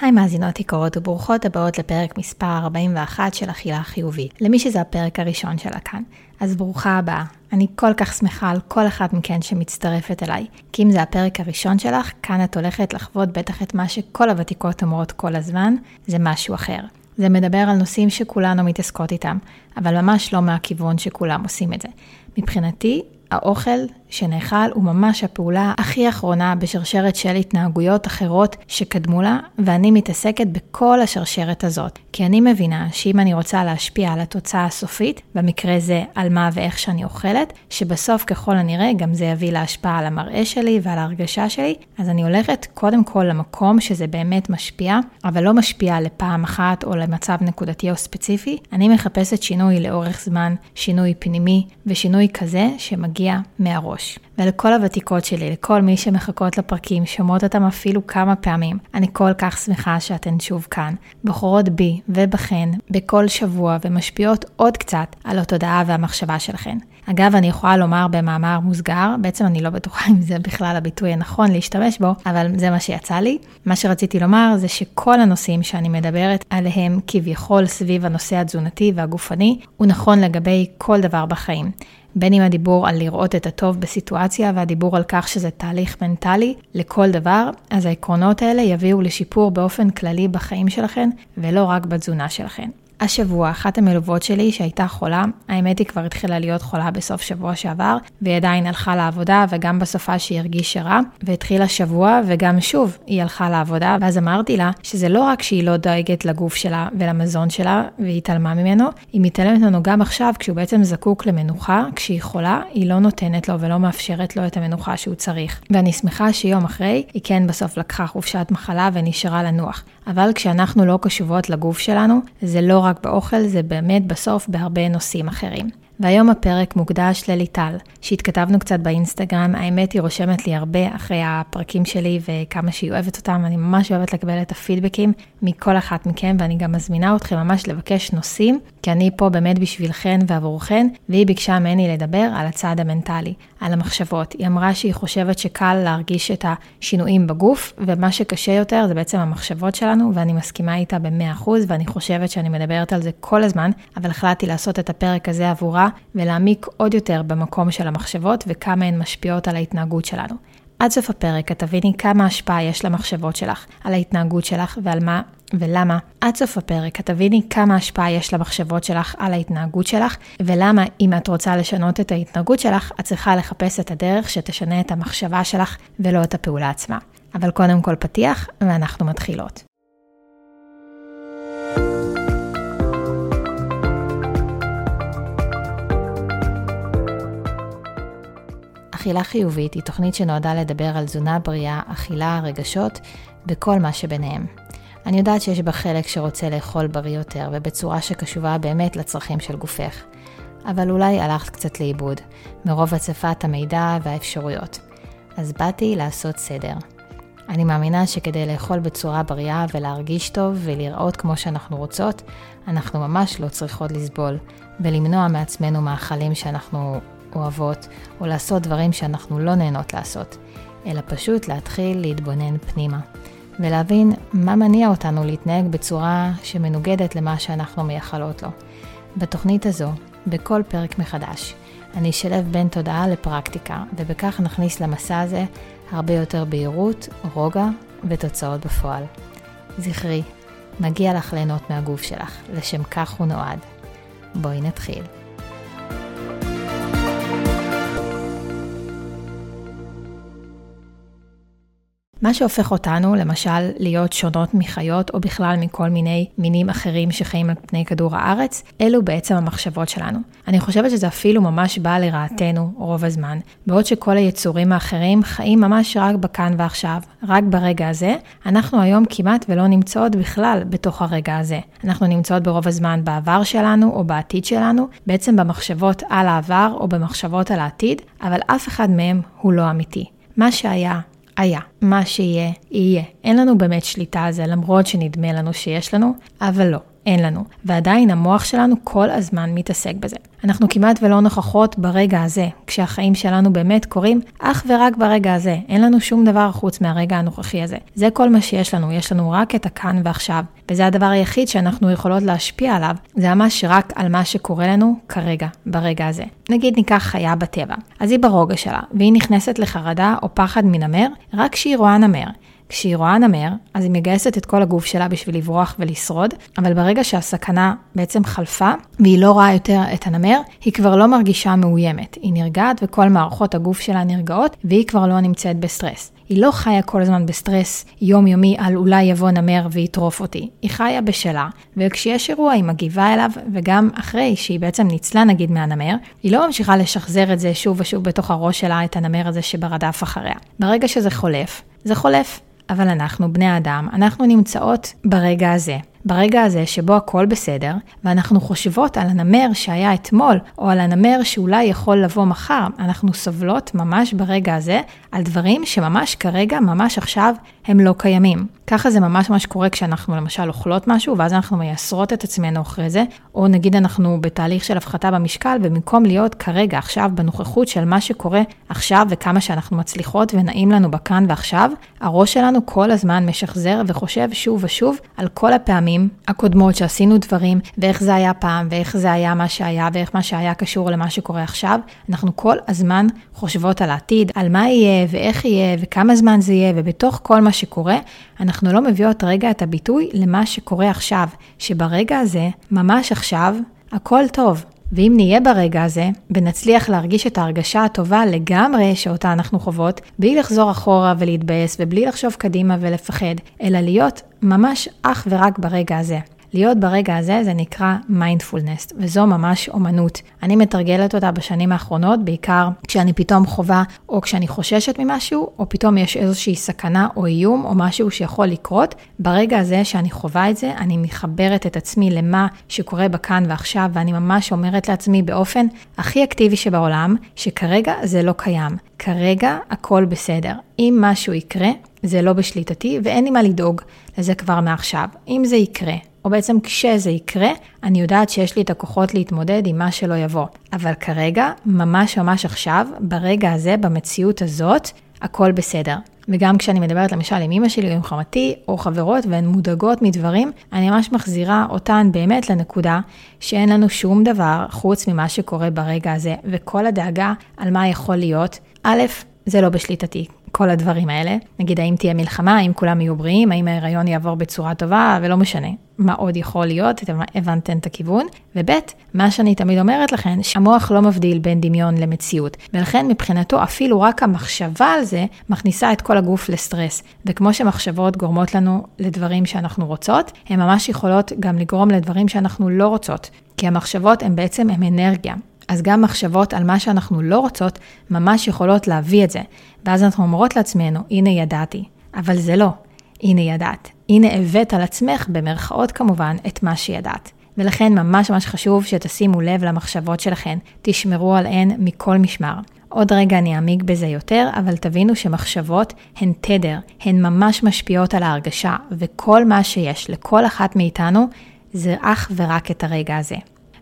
היי מאזינות יקרות וברוכות הבאות לפרק מספר 41 של אכילה חיובית. למי שזה הפרק הראשון שלה כאן, אז ברוכה הבאה. אני כל כך שמחה על כל אחת מכן שמצטרפת אליי, כי אם זה הפרק הראשון שלך, כאן את הולכת לחוות בטח את מה שכל הוותיקות אומרות כל הזמן, זה משהו אחר. זה מדבר על נושאים שכולנו מתעסקות איתם, אבל ממש לא מהכיוון שכולם עושים את זה. מבחינתי, האוכל שנאכל הוא ממש הפעולה הכי אחרונה בשרשרת של התנהגויות אחרות שקדמו לה, ואני מתעסקת בכל השרשרת הזאת. כי אני מבינה שאם אני רוצה להשפיע על התוצאה הסופית, במקרה זה על מה ואיך שאני אוכלת, שבסוף ככל הנראה גם זה יביא להשפעה על המראה שלי ועל ההרגשה שלי, אז אני הולכת קודם כל למקום שזה באמת משפיע, אבל לא משפיע לפעם אחת או למצב נקודתי או ספציפי. אני מחפשת שינוי לאורך זמן, שינוי פנימי ושינוי כזה שמגיע מהראש. מראש. ולכל הוותיקות שלי, לכל מי שמחכות לפרקים, שומעות אותם אפילו כמה פעמים, אני כל כך שמחה שאתן שוב כאן, בוחרות בי ובכן בכל שבוע ומשפיעות עוד קצת על התודעה והמחשבה שלכן. אגב, אני יכולה לומר במאמר מוסגר, בעצם אני לא בטוחה אם זה בכלל הביטוי הנכון להשתמש בו, אבל זה מה שיצא לי. מה שרציתי לומר זה שכל הנושאים שאני מדברת עליהם כביכול סביב הנושא התזונתי והגופני, הוא נכון לגבי כל דבר בחיים. בין אם הדיבור על לראות את הטוב בסיטואציה והדיבור על כך שזה תהליך מנטלי לכל דבר, אז העקרונות האלה יביאו לשיפור באופן כללי בחיים שלכם ולא רק בתזונה שלכם. השבוע, אחת המלוות שלי שהייתה חולה, האמת היא כבר התחילה להיות חולה בסוף שבוע שעבר, והיא עדיין הלכה לעבודה, וגם בסופה שהיא הרגישה רע, והתחילה שבוע, וגם שוב, היא הלכה לעבודה, ואז אמרתי לה שזה לא רק שהיא לא דואגת לגוף שלה ולמזון שלה, והיא התעלמה ממנו, היא מתעלמת ממנו גם עכשיו, כשהוא בעצם זקוק למנוחה, כשהיא חולה, היא לא נותנת לו ולא מאפשרת לו את המנוחה שהוא צריך. ואני שמחה שיום אחרי, היא כן בסוף לקחה חופשת מחלה ונשארה לנוח. אבל כשאנחנו לא קשובות לגוף שלנו, זה לא רק באוכל, זה באמת בסוף בהרבה נושאים אחרים. והיום הפרק מוקדש לליטל, שהתכתבנו קצת באינסטגרם, האמת היא רושמת לי הרבה אחרי הפרקים שלי וכמה שהיא אוהבת אותם, אני ממש אוהבת לקבל את הפידבקים מכל אחת מכם, ואני גם מזמינה אתכם ממש לבקש נושאים, כי אני פה באמת בשבילכן ועבורכן, והיא ביקשה ממני לדבר על הצד המנטלי, על המחשבות. היא אמרה שהיא חושבת שקל להרגיש את השינויים בגוף, ומה שקשה יותר זה בעצם המחשבות שלנו, ואני מסכימה איתה ב-100%, ואני חושבת שאני מדברת על זה כל הזמן, אבל החלטתי לעשות את הפרק הזה עבורה, ולהעמיק עוד יותר במקום של המחשבות וכמה הן משפיעות על ההתנהגות שלנו. עד סוף הפרק את תביני כמה השפעה יש למחשבות שלך, על ההתנהגות שלך ועל מה ולמה. עד סוף הפרק את תביני כמה השפעה יש למחשבות שלך על ההתנהגות שלך, ולמה אם את רוצה לשנות את ההתנהגות שלך, את צריכה לחפש את הדרך שתשנה את המחשבה שלך ולא את הפעולה עצמה. אבל קודם כל פתיח, ואנחנו מתחילות. אכילה חיובית היא תוכנית שנועדה לדבר על תזונה בריאה, אכילה, רגשות וכל מה שביניהם. אני יודעת שיש בה חלק שרוצה לאכול בריא יותר ובצורה שקשובה באמת לצרכים של גופך. אבל אולי הלכת קצת לאיבוד, מרוב הצפת המידע והאפשרויות. אז באתי לעשות סדר. אני מאמינה שכדי לאכול בצורה בריאה ולהרגיש טוב ולראות כמו שאנחנו רוצות, אנחנו ממש לא צריכות לסבול, ולמנוע מעצמנו מאכלים שאנחנו אוהבות, או לעשות דברים שאנחנו לא נהנות לעשות, אלא פשוט להתחיל להתבונן פנימה, ולהבין מה מניע אותנו להתנהג בצורה שמנוגדת למה שאנחנו מייחלות לו. בתוכנית הזו, בכל פרק מחדש, אני אשלב בין תודעה לפרקטיקה, ובכך נכניס למסע הזה הרבה יותר בהירות, רוגע ותוצאות בפועל. זכרי, מגיע לך ליהנות מהגוף שלך, לשם כך הוא נועד. בואי נתחיל. מה שהופך אותנו, למשל, להיות שונות מחיות, או בכלל מכל מיני מינים אחרים שחיים על פני כדור הארץ, אלו בעצם המחשבות שלנו. אני חושבת שזה אפילו ממש בא לרעתנו רוב הזמן, בעוד שכל היצורים האחרים חיים ממש רק בכאן ועכשיו, רק ברגע הזה, אנחנו היום כמעט ולא נמצאות בכלל בתוך הרגע הזה. אנחנו נמצאות ברוב הזמן בעבר שלנו או בעתיד שלנו, בעצם במחשבות על העבר או במחשבות על העתיד, אבל אף אחד מהם הוא לא אמיתי. מה שהיה, היה. מה שיהיה, יהיה. אין לנו באמת שליטה על זה, למרות שנדמה לנו שיש לנו, אבל לא. אין לנו. ועדיין המוח שלנו כל הזמן מתעסק בזה. אנחנו כמעט ולא נוכחות ברגע הזה, כשהחיים שלנו באמת קורים אך ורק ברגע הזה. אין לנו שום דבר חוץ מהרגע הנוכחי הזה. זה כל מה שיש לנו, יש לנו רק את הכאן ועכשיו. וזה הדבר היחיד שאנחנו יכולות להשפיע עליו, זה ממש רק על מה שקורה לנו כרגע, ברגע הזה. נגיד ניקח חיה בטבע, אז היא ברוגע שלה, והיא נכנסת לחרדה או פחד מנמר, רק כשהיא רואה נמר. כשהיא רואה נמר, אז היא מגייסת את כל הגוף שלה בשביל לברוח ולשרוד, אבל ברגע שהסכנה בעצם חלפה, והיא לא רואה יותר את הנמר, היא כבר לא מרגישה מאוימת. היא נרגעת וכל מערכות הגוף שלה נרגעות, והיא כבר לא נמצאת בסטרס. היא לא חיה כל הזמן בסטרס יומיומי על אולי יבוא נמר ויטרוף אותי. היא חיה בשלה, וכשיש אירוע היא מגיבה אליו, וגם אחרי שהיא בעצם ניצלה נגיד מהנמר, היא לא ממשיכה לשחזר את זה שוב ושוב בתוך הראש שלה, את הנמר הזה שרדף אחריה. ברגע שזה חולף, זה חולף. אבל אנחנו, בני אדם, אנחנו נמצאות ברגע הזה. ברגע הזה שבו הכל בסדר, ואנחנו חושבות על הנמר שהיה אתמול, או על הנמר שאולי יכול לבוא מחר, אנחנו סובלות ממש ברגע הזה על דברים שממש כרגע, ממש עכשיו, הם לא קיימים. ככה זה ממש ממש קורה כשאנחנו למשל אוכלות משהו, ואז אנחנו מייסרות את עצמנו אחרי זה, או נגיד אנחנו בתהליך של הפחתה במשקל, ובמקום להיות כרגע, עכשיו, בנוכחות של מה שקורה עכשיו, וכמה שאנחנו מצליחות ונעים לנו בכאן ועכשיו, הראש שלנו כל הזמן משחזר וחושב שוב ושוב על כל הפעמים הקודמות שעשינו דברים, ואיך זה היה פעם, ואיך זה היה מה שהיה, ואיך מה שהיה קשור למה שקורה עכשיו. אנחנו כל הזמן חושבות על העתיד, על מה יהיה, ואיך יהיה, וכמה זמן זה יהיה, ובתוך כל מה שקורה, אנחנו לא מביאות רגע את הביטוי למה שקורה עכשיו, שברגע הזה, ממש עכשיו, הכל טוב. ואם נהיה ברגע הזה, ונצליח להרגיש את ההרגשה הטובה לגמרי שאותה אנחנו חוות, בלי לחזור אחורה ולהתבאס, ובלי לחשוב קדימה ולפחד, אלא להיות ממש אך ורק ברגע הזה. להיות ברגע הזה זה נקרא מיינדפולנס, וזו ממש אומנות. אני מתרגלת אותה בשנים האחרונות, בעיקר כשאני פתאום חווה, או כשאני חוששת ממשהו, או פתאום יש איזושהי סכנה או איום, או משהו שיכול לקרות. ברגע הזה שאני חווה את זה, אני מחברת את עצמי למה שקורה בכאן ועכשיו, ואני ממש אומרת לעצמי באופן הכי אקטיבי שבעולם, שכרגע זה לא קיים. כרגע הכל בסדר. אם משהו יקרה, זה לא בשליטתי ואין לי מה לדאוג לזה כבר מעכשיו. אם זה יקרה, או בעצם כשזה יקרה, אני יודעת שיש לי את הכוחות להתמודד עם מה שלא יבוא. אבל כרגע, ממש ממש עכשיו, ברגע הזה, במציאות הזאת, הכל בסדר. וגם כשאני מדברת למשל עם אמא שלי או עם חמתי או חברות והן מודאגות מדברים, אני ממש מחזירה אותן באמת לנקודה שאין לנו שום דבר חוץ ממה שקורה ברגע הזה, וכל הדאגה על מה יכול להיות, א', זה לא בשליטתי. כל הדברים האלה. נגיד, האם תהיה מלחמה, האם כולם יהיו בריאים, האם ההיריון יעבור בצורה טובה, ולא משנה. מה עוד יכול להיות, אתם הבנתם את הכיוון. וב', מה שאני תמיד אומרת לכם, שהמוח לא מבדיל בין דמיון למציאות. ולכן מבחינתו אפילו רק המחשבה על זה מכניסה את כל הגוף לסטרס. וכמו שמחשבות גורמות לנו לדברים שאנחנו רוצות, הן ממש יכולות גם לגרום לדברים שאנחנו לא רוצות. כי המחשבות הן בעצם הן אנרגיה. אז גם מחשבות על מה שאנחנו לא רוצות, ממש יכולות להביא את זה. ואז אנחנו אומרות לעצמנו, הנה ידעתי. אבל זה לא. הנה ידעת. הנה הבאת על עצמך, במרכאות כמובן, את מה שידעת. ולכן ממש ממש חשוב שתשימו לב למחשבות שלכן, תשמרו עליהן מכל משמר. עוד רגע אני אעמיק בזה יותר, אבל תבינו שמחשבות הן תדר, הן ממש משפיעות על ההרגשה, וכל מה שיש לכל אחת מאיתנו זה אך ורק את הרגע הזה.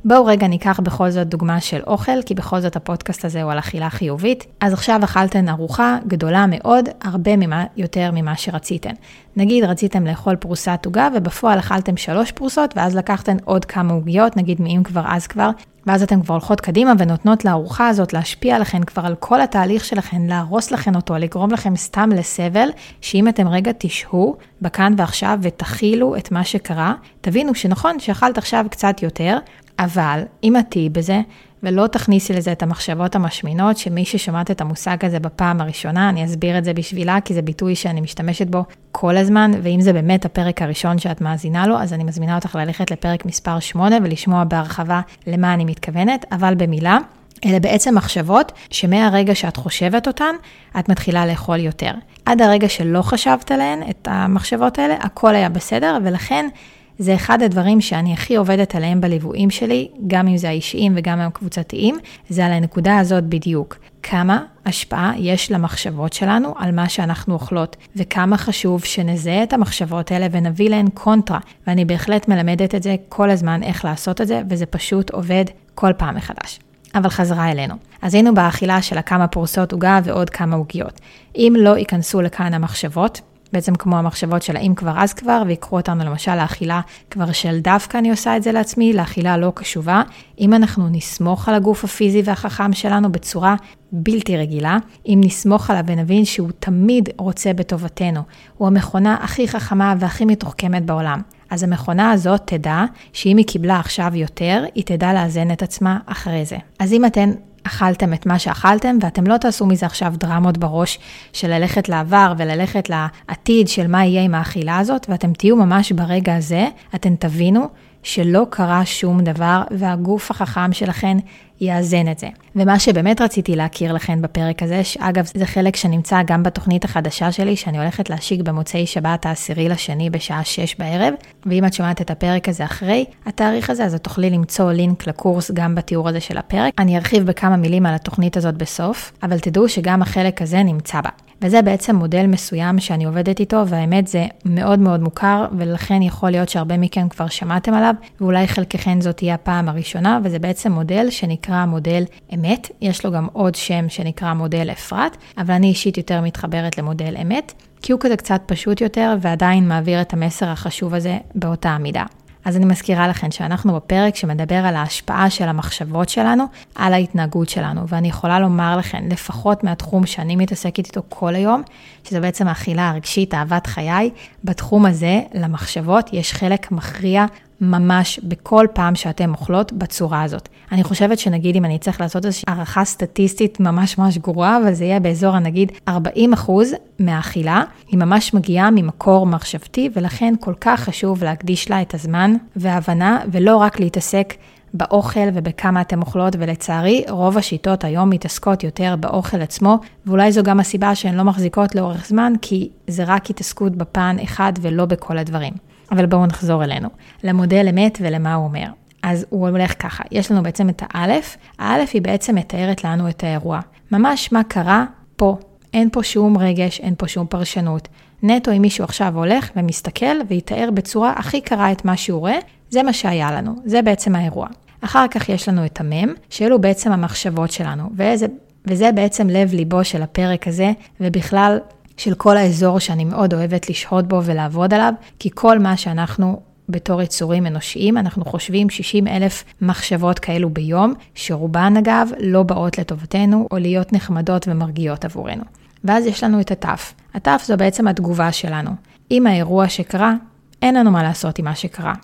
בואו רגע ניקח בכל זאת דוגמה של אוכל, כי בכל זאת הפודקאסט הזה הוא על אכילה חיובית. אז עכשיו אכלתן ארוחה גדולה מאוד, הרבה ממה, יותר ממה שרציתן. נגיד רציתם לאכול פרוסת עוגה ובפועל אכלתם שלוש פרוסות, ואז לקחתן עוד כמה עוגיות, נגיד מאם כבר אז כבר, ואז אתן כבר הולכות קדימה ונותנות לארוחה הזאת להשפיע עליכן כבר על כל התהליך שלכן, להרוס לכן אותו, לגרום לכם סתם לסבל, שאם אתם רגע תשהו בכאן ועכשיו ותכילו את מה שקרה, תבינו שנכון שאכלת עכשיו קצת יותר, אבל אם את תהיי בזה, ולא תכניסי לזה את המחשבות המשמינות, שמי ששומעת את המושג הזה בפעם הראשונה, אני אסביר את זה בשבילה, כי זה ביטוי שאני משתמשת בו כל הזמן, ואם זה באמת הפרק הראשון שאת מאזינה לו, אז אני מזמינה אותך ללכת לפרק מספר 8 ולשמוע בהרחבה למה אני מתכוונת, אבל במילה. אלה בעצם מחשבות שמהרגע שאת חושבת אותן, את מתחילה לאכול יותר. עד הרגע שלא חשבת עליהן, את המחשבות האלה, הכל היה בסדר, ולכן זה אחד הדברים שאני הכי עובדת עליהם בליוויים שלי, גם אם זה האישיים וגם הקבוצתיים, זה על הנקודה הזאת בדיוק. כמה השפעה יש למחשבות שלנו על מה שאנחנו אוכלות, וכמה חשוב שנזהה את המחשבות האלה ונביא להן קונטרה. ואני בהחלט מלמדת את זה כל הזמן איך לעשות את זה, וזה פשוט עובד כל פעם מחדש. אבל חזרה אלינו. אז היינו באכילה של הכמה פורסות עוגה ועוד כמה עוגיות. אם לא ייכנסו לכאן המחשבות, בעצם כמו המחשבות של האם כבר אז כבר, ויקחו אותנו למשל לאכילה כבר של דווקא אני עושה את זה לעצמי, לאכילה לא קשובה. אם אנחנו נסמוך על הגוף הפיזי והחכם שלנו בצורה בלתי רגילה, אם נסמוך עליו ונבין שהוא תמיד רוצה בטובתנו, הוא המכונה הכי חכמה והכי מתוחכמת בעולם. אז המכונה הזאת תדע שאם היא קיבלה עכשיו יותר, היא תדע לאזן את עצמה אחרי זה. אז אם אתן אכלתם את מה שאכלתם, ואתם לא תעשו מזה עכשיו דרמות בראש של ללכת לעבר וללכת לעתיד של מה יהיה עם האכילה הזאת, ואתם תהיו ממש ברגע הזה, אתם תבינו שלא קרה שום דבר, והגוף החכם שלכם יאזן את זה. ומה שבאמת רציתי להכיר לכם בפרק הזה, שאגב, זה חלק שנמצא גם בתוכנית החדשה שלי, שאני הולכת להשיק במוצאי שבת העשירי לשני בשעה 6 בערב, ואם את שומעת את הפרק הזה אחרי התאריך הזה, אז את תוכלי למצוא לינק לקורס גם בתיאור הזה של הפרק. אני ארחיב בכמה מילים על התוכנית הזאת בסוף, אבל תדעו שגם החלק הזה נמצא בה. וזה בעצם מודל מסוים שאני עובדת איתו, והאמת זה מאוד מאוד מוכר, ולכן יכול להיות שהרבה מכם כבר שמעתם עליו, ואולי חלקכן זאת תהיה הפעם הראשונה, וזה בעצם מודל שנקרא מודל אמת. יש לו גם עוד שם שנקרא מודל אפרת, אבל אני אישית יותר מתחברת למודל אמת, כי הוא כזה קצת פשוט יותר, ועדיין מעביר את המסר החשוב הזה באותה המידה. אז אני מזכירה לכם שאנחנו בפרק שמדבר על ההשפעה של המחשבות שלנו על ההתנהגות שלנו, ואני יכולה לומר לכם, לפחות מהתחום שאני מתעסקת איתו כל היום, שזה בעצם האכילה הרגשית, אהבת חיי, בתחום הזה, למחשבות, יש חלק מכריע ממש בכל פעם שאתן אוכלות בצורה הזאת. אני חושבת שנגיד אם אני צריך לעשות איזושהי הערכה סטטיסטית ממש ממש גרועה, אבל זה יהיה באזור הנגיד 40 אחוז מהאכילה, היא ממש מגיעה ממקור מחשבתי, ולכן כל כך חשוב להקדיש לה את הזמן וההבנה, ולא רק להתעסק באוכל ובכמה אתן אוכלות, ולצערי, רוב השיטות היום מתעסקות יותר באוכל עצמו, ואולי זו גם הסיבה שהן לא מחזיקות לאורך זמן, כי זה רק התעסקות בפן אחד ולא בכל הדברים. אבל בואו נחזור אלינו, למודל אמת ולמה הוא אומר. אז הוא הולך ככה, יש לנו בעצם את האלף, האלף היא בעצם מתארת לנו את האירוע. ממש מה קרה פה, אין פה שום רגש, אין פה שום פרשנות. נטו אם מישהו עכשיו הולך ומסתכל ויתאר בצורה הכי קרה את מה שהוא רואה, זה מה שהיה לנו, זה בעצם האירוע. אחר כך יש לנו את המם, שאלו בעצם המחשבות שלנו, וזה, וזה בעצם לב ליבו של הפרק הזה, ובכלל של כל האזור שאני מאוד אוהבת לשהות בו ולעבוד עליו, כי כל מה שאנחנו בתור יצורים אנושיים, אנחנו חושבים 60 אלף מחשבות כאלו ביום, שרובן אגב לא באות לטובתנו או להיות נחמדות ומרגיעות עבורנו. ואז יש לנו את התף. התף זו בעצם התגובה שלנו. אם האירוע שקרה, אין לנו מה לעשות עם מה שקרה.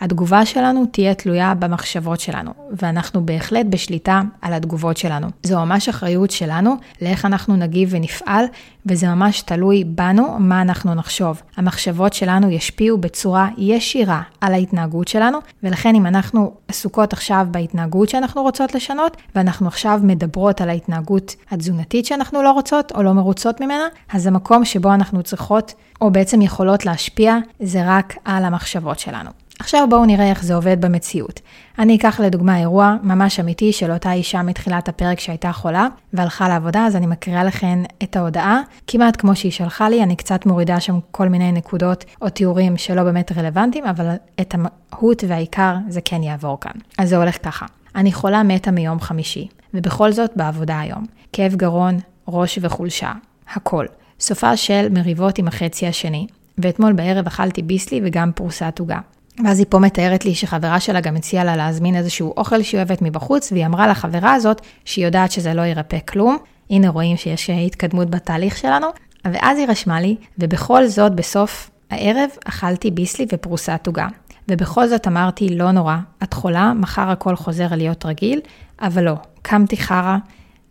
התגובה שלנו תהיה תלויה במחשבות שלנו, ואנחנו בהחלט בשליטה על התגובות שלנו. זו ממש אחריות שלנו לאיך אנחנו נגיב ונפעל, וזה ממש תלוי בנו מה אנחנו נחשוב. המחשבות שלנו ישפיעו בצורה ישירה על ההתנהגות שלנו, ולכן אם אנחנו עסוקות עכשיו בהתנהגות שאנחנו רוצות לשנות, ואנחנו עכשיו מדברות על ההתנהגות התזונתית שאנחנו לא רוצות או לא מרוצות ממנה, אז המקום שבו אנחנו צריכות, או בעצם יכולות להשפיע, זה רק על המחשבות שלנו. עכשיו בואו נראה איך זה עובד במציאות. אני אקח לדוגמה אירוע ממש אמיתי של אותה אישה מתחילת הפרק שהייתה חולה והלכה לעבודה, אז אני מקריאה לכן את ההודעה, כמעט כמו שהיא שלחה לי, אני קצת מורידה שם כל מיני נקודות או תיאורים שלא באמת רלוונטיים, אבל את המהות והעיקר זה כן יעבור כאן. אז זה הולך ככה. אני חולה מתה מיום חמישי, ובכל זאת בעבודה היום. כאב גרון, ראש וחולשה. הכל. סופה של מריבות עם החצי השני, ואתמול בערב אכלתי ביסלי וגם פרוסת עוגה. ואז היא פה מתארת לי שחברה שלה גם הציעה לה להזמין איזשהו אוכל שהיא אוהבת מבחוץ, והיא אמרה לחברה הזאת שהיא יודעת שזה לא ירפא כלום. הנה רואים שיש התקדמות בתהליך שלנו. ואז היא רשמה לי, ובכל זאת בסוף הערב אכלתי ביסלי ופרוסת עוגה. ובכל זאת אמרתי, לא נורא, את חולה, מחר הכל חוזר להיות רגיל, אבל לא, קמתי חרא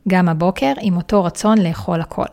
גם הבוקר עם אותו רצון לאכול הכל.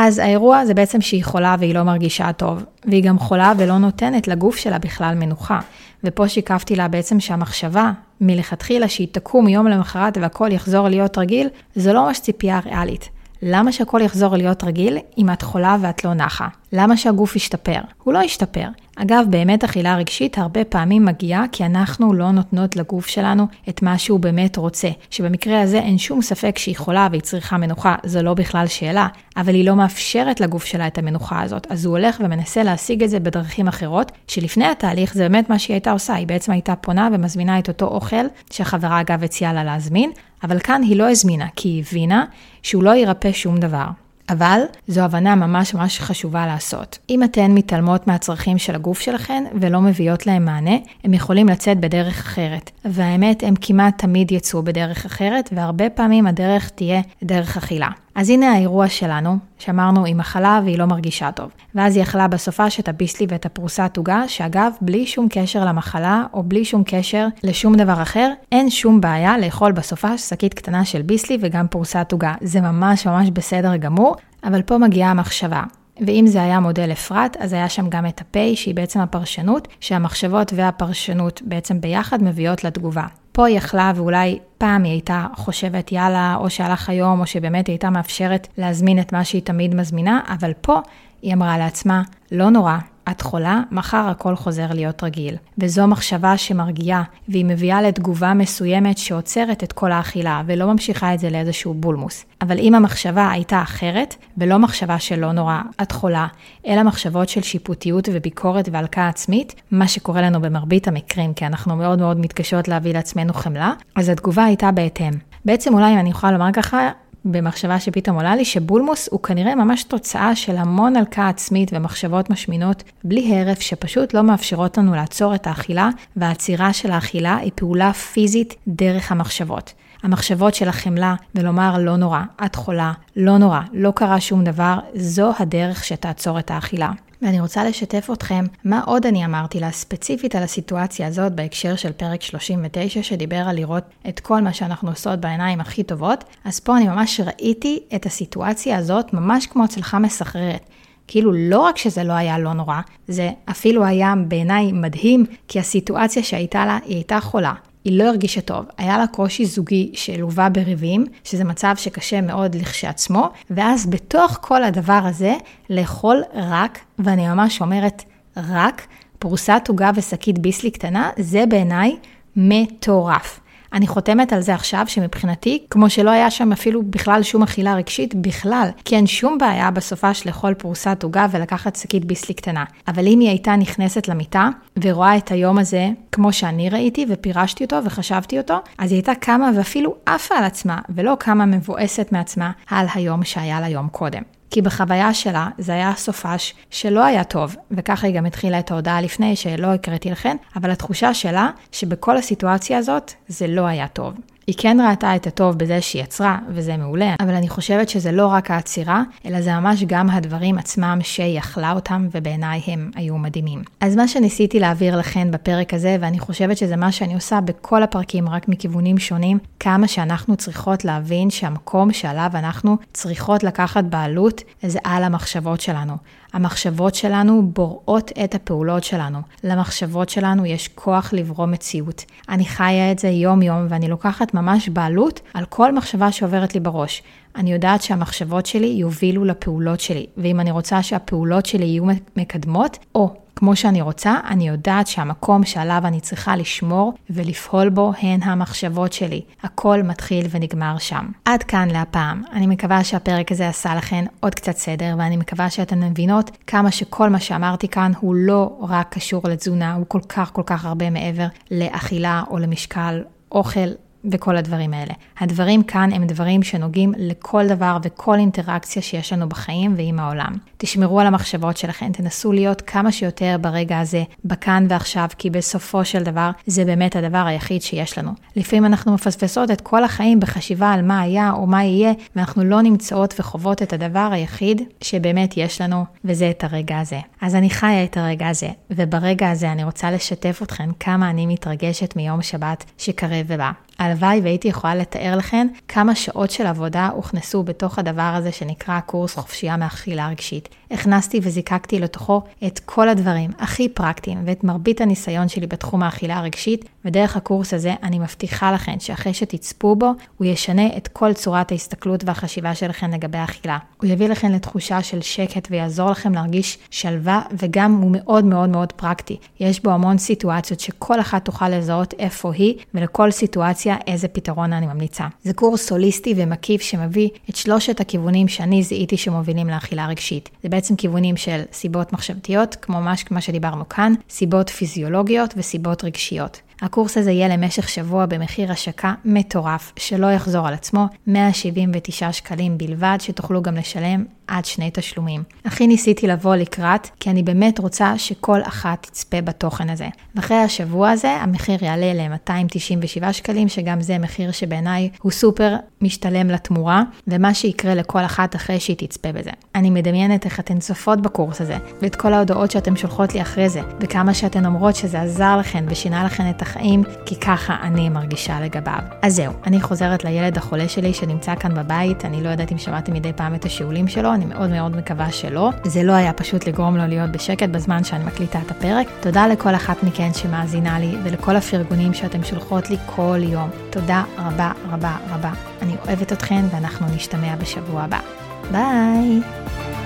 אז האירוע זה בעצם שהיא חולה והיא לא מרגישה טוב, והיא גם חולה ולא נותנת לגוף שלה בכלל מנוחה. ופה שיקפתי לה בעצם שהמחשבה מלכתחילה שהיא תקום יום למחרת והכל יחזור להיות רגיל, זו לא ממש ציפייה ריאלית. למה שהכל יחזור להיות רגיל אם את חולה ואת לא נחה? למה שהגוף ישתפר? הוא לא ישתפר. אגב, באמת אכילה רגשית הרבה פעמים מגיעה כי אנחנו לא נותנות לגוף שלנו את מה שהוא באמת רוצה, שבמקרה הזה אין שום ספק שהיא חולה והיא צריכה מנוחה, זו לא בכלל שאלה, אבל היא לא מאפשרת לגוף שלה את המנוחה הזאת, אז הוא הולך ומנסה להשיג את זה בדרכים אחרות, שלפני התהליך זה באמת מה שהיא הייתה עושה, היא בעצם הייתה פונה ומזמינה את אותו אוכל, שהחברה אגב הציעה לה להזמין, אבל כאן היא לא הזמינה, כי היא הבינה שהוא לא ירפא שום דבר. אבל זו הבנה ממש ממש חשובה לעשות. אם אתן מתעלמות מהצרכים של הגוף שלכן ולא מביאות להם מענה, הם יכולים לצאת בדרך אחרת. והאמת, הם כמעט תמיד יצאו בדרך אחרת, והרבה פעמים הדרך תהיה דרך אכילה. אז הנה האירוע שלנו, שאמרנו היא מחלה והיא לא מרגישה טוב. ואז היא אכלה בסופה את הביסלי ואת הפרוסת עוגה, שאגב, בלי שום קשר למחלה, או בלי שום קשר לשום דבר אחר, אין שום בעיה לאכול בסופה שקית קטנה של ביסלי וגם פרוסת עוגה. זה ממש ממש בסדר גמור, אבל פה מגיעה המחשבה. ואם זה היה מודל אפרת, אז היה שם גם את הפ' שהיא בעצם הפרשנות, שהמחשבות והפרשנות בעצם ביחד מביאות לתגובה. פה היא יכלה ואולי פעם היא הייתה חושבת יאללה, או שהלך היום, או שבאמת היא הייתה מאפשרת להזמין את מה שהיא תמיד מזמינה, אבל פה היא אמרה לעצמה, לא נורא, את חולה, מחר הכל חוזר להיות רגיל. וזו מחשבה שמרגיעה, והיא מביאה לתגובה מסוימת שעוצרת את כל האכילה, ולא ממשיכה את זה לאיזשהו בולמוס. אבל אם המחשבה הייתה אחרת, ולא מחשבה של לא נורא, את חולה, אלא מחשבות של שיפוטיות וביקורת והלקאה עצמית, מה שקורה לנו במרבית המקרים, כי אנחנו מאוד מאוד מתקשות להביא לעצמנו חמלה, אז התגובה הייתה בהתאם. בעצם אולי אם אני יכולה לומר ככה, במחשבה שפתאום עולה לי, שבולמוס הוא כנראה ממש תוצאה של המון הלקאה עצמית ומחשבות משמינות בלי הרף, שפשוט לא מאפשרות לנו לעצור את האכילה, והעצירה של האכילה היא פעולה פיזית דרך המחשבות. המחשבות של החמלה ולומר לא נורא, את חולה, לא נורא, לא קרה שום דבר, זו הדרך שתעצור את האכילה. ואני רוצה לשתף אתכם מה עוד אני אמרתי לה ספציפית על הסיטואציה הזאת בהקשר של פרק 39 שדיבר על לראות את כל מה שאנחנו עושות בעיניים הכי טובות. אז פה אני ממש ראיתי את הסיטואציה הזאת ממש כמו הצלחה מסחררת. כאילו לא רק שזה לא היה לא נורא, זה אפילו היה בעיניי מדהים, כי הסיטואציה שהייתה לה, היא הייתה חולה. היא לא הרגישה טוב. היה לה קושי זוגי שלווה בריבים, שזה מצב שקשה מאוד לכשעצמו, ואז בתוך כל הדבר הזה, לאכול רק, ואני ממש אומרת רק, פרוסת עוגה ושקית ביסלי קטנה, זה בעיניי מטורף. אני חותמת על זה עכשיו שמבחינתי, כמו שלא היה שם אפילו בכלל שום אכילה רגשית בכלל, כי אין שום בעיה בסופש לאכול פרוסת עוגה ולקחת שקית ביסלי קטנה. אבל אם היא הייתה נכנסת למיטה ורואה את היום הזה כמו שאני ראיתי ופירשתי אותו וחשבתי אותו, אז היא הייתה קמה ואפילו עפה על עצמה, ולא קמה מבואסת מעצמה על היום שהיה לה יום קודם. כי בחוויה שלה זה היה סופש שלא היה טוב, וככה היא גם התחילה את ההודעה לפני שלא הקראתי לכן, אבל התחושה שלה שבכל הסיטואציה הזאת זה לא היה טוב. היא כן ראתה את הטוב בזה שהיא יצרה, וזה מעולה, אבל אני חושבת שזה לא רק העצירה, אלא זה ממש גם הדברים עצמם שהיא אכלה אותם, ובעיניי הם היו מדהימים. אז מה שניסיתי להעביר לכן בפרק הזה, ואני חושבת שזה מה שאני עושה בכל הפרקים, רק מכיוונים שונים, כמה שאנחנו צריכות להבין שהמקום שעליו אנחנו צריכות לקחת בעלות, זה על המחשבות שלנו. המחשבות שלנו בוראות את הפעולות שלנו. למחשבות שלנו יש כוח לברוא מציאות. אני חיה את זה יום-יום ואני לוקחת ממש בעלות על כל מחשבה שעוברת לי בראש. אני יודעת שהמחשבות שלי יובילו לפעולות שלי, ואם אני רוצה שהפעולות שלי יהיו מקדמות, או כמו שאני רוצה, אני יודעת שהמקום שעליו אני צריכה לשמור ולפעול בו הן המחשבות שלי. הכל מתחיל ונגמר שם. עד כאן להפעם. אני מקווה שהפרק הזה עשה לכן עוד קצת סדר, ואני מקווה שאתן מבינות כמה שכל מה שאמרתי כאן הוא לא רק קשור לתזונה, הוא כל כך כל כך הרבה מעבר לאכילה או למשקל אוכל וכל הדברים האלה. הדברים כאן הם דברים שנוגעים לכל דבר וכל אינטראקציה שיש לנו בחיים ועם העולם. תשמרו על המחשבות שלכם, תנסו להיות כמה שיותר ברגע הזה, בכאן ועכשיו, כי בסופו של דבר זה באמת הדבר היחיד שיש לנו. לפעמים אנחנו מפספסות את כל החיים בחשיבה על מה היה או מה יהיה, ואנחנו לא נמצאות וחוות את הדבר היחיד שבאמת יש לנו, וזה את הרגע הזה. אז אני חיה את הרגע הזה, וברגע הזה אני רוצה לשתף אתכם כמה אני מתרגשת מיום שבת שקרב ובא. הלוואי והייתי יכולה לתאר לכם כמה שעות של עבודה הוכנסו בתוך הדבר הזה שנקרא קורס חופשייה מאכילה רגשית. הכנסתי וזיקקתי לתוכו את כל הדברים הכי פרקטיים ואת מרבית הניסיון שלי בתחום האכילה הרגשית, ודרך הקורס הזה אני מבטיחה לכם שאחרי שתצפו בו, הוא ישנה את כל צורת ההסתכלות והחשיבה שלכם לגבי האכילה. הוא יביא לכם לתחושה של שקט ויעזור לכם להרגיש שלווה, וגם הוא מאוד מאוד מאוד פרקטי. יש בו המון סיטואציות שכל אחת תוכל לזהות איפה היא, ולכל סיטואציה איזה פתרון אני ממליצה. זה קורס הוליסטי ומקיף שמביא את שלושת הכיוונים שאני זיהיתי שמובילים לאכילה רגשית. זה בעצם כיוונים של סיבות מחשבתיות, כמו כמו שדיברנו כאן, סיבות פיזיולוגיות וסיבות רגשיות. הקורס הזה יהיה למשך שבוע במחיר השקה מטורף, שלא יחזור על עצמו, 179 שקלים בלבד, שתוכלו גם לשלם עד שני תשלומים. הכי ניסיתי לבוא לקראת, כי אני באמת רוצה שכל אחת תצפה בתוכן הזה. ואחרי השבוע הזה, המחיר יעלה ל-297 שקלים, שגם זה מחיר שבעיניי הוא סופר משתלם לתמורה, ומה שיקרה לכל אחת אחרי שהיא תצפה בזה. אני מדמיינת איך אתן צופות בקורס הזה, ואת כל ההודעות שאתן שולחות לי אחרי זה, וכמה שאתן אומרות שזה עזר לכן ושינה לכן את כי ככה אני מרגישה לגביו. אז זהו, אני חוזרת לילד החולה שלי שנמצא כאן בבית, אני לא יודעת אם שמעתי מדי פעם את השיעולים שלו, אני מאוד מאוד מקווה שלא. זה לא היה פשוט לגרום לו להיות בשקט בזמן שאני מקליטה את הפרק. תודה לכל אחת מכן שמאזינה לי, ולכל הפרגונים שאתם שולחות לי כל יום. תודה רבה רבה רבה. אני אוהבת אתכן, ואנחנו נשתמע בשבוע הבא. ביי!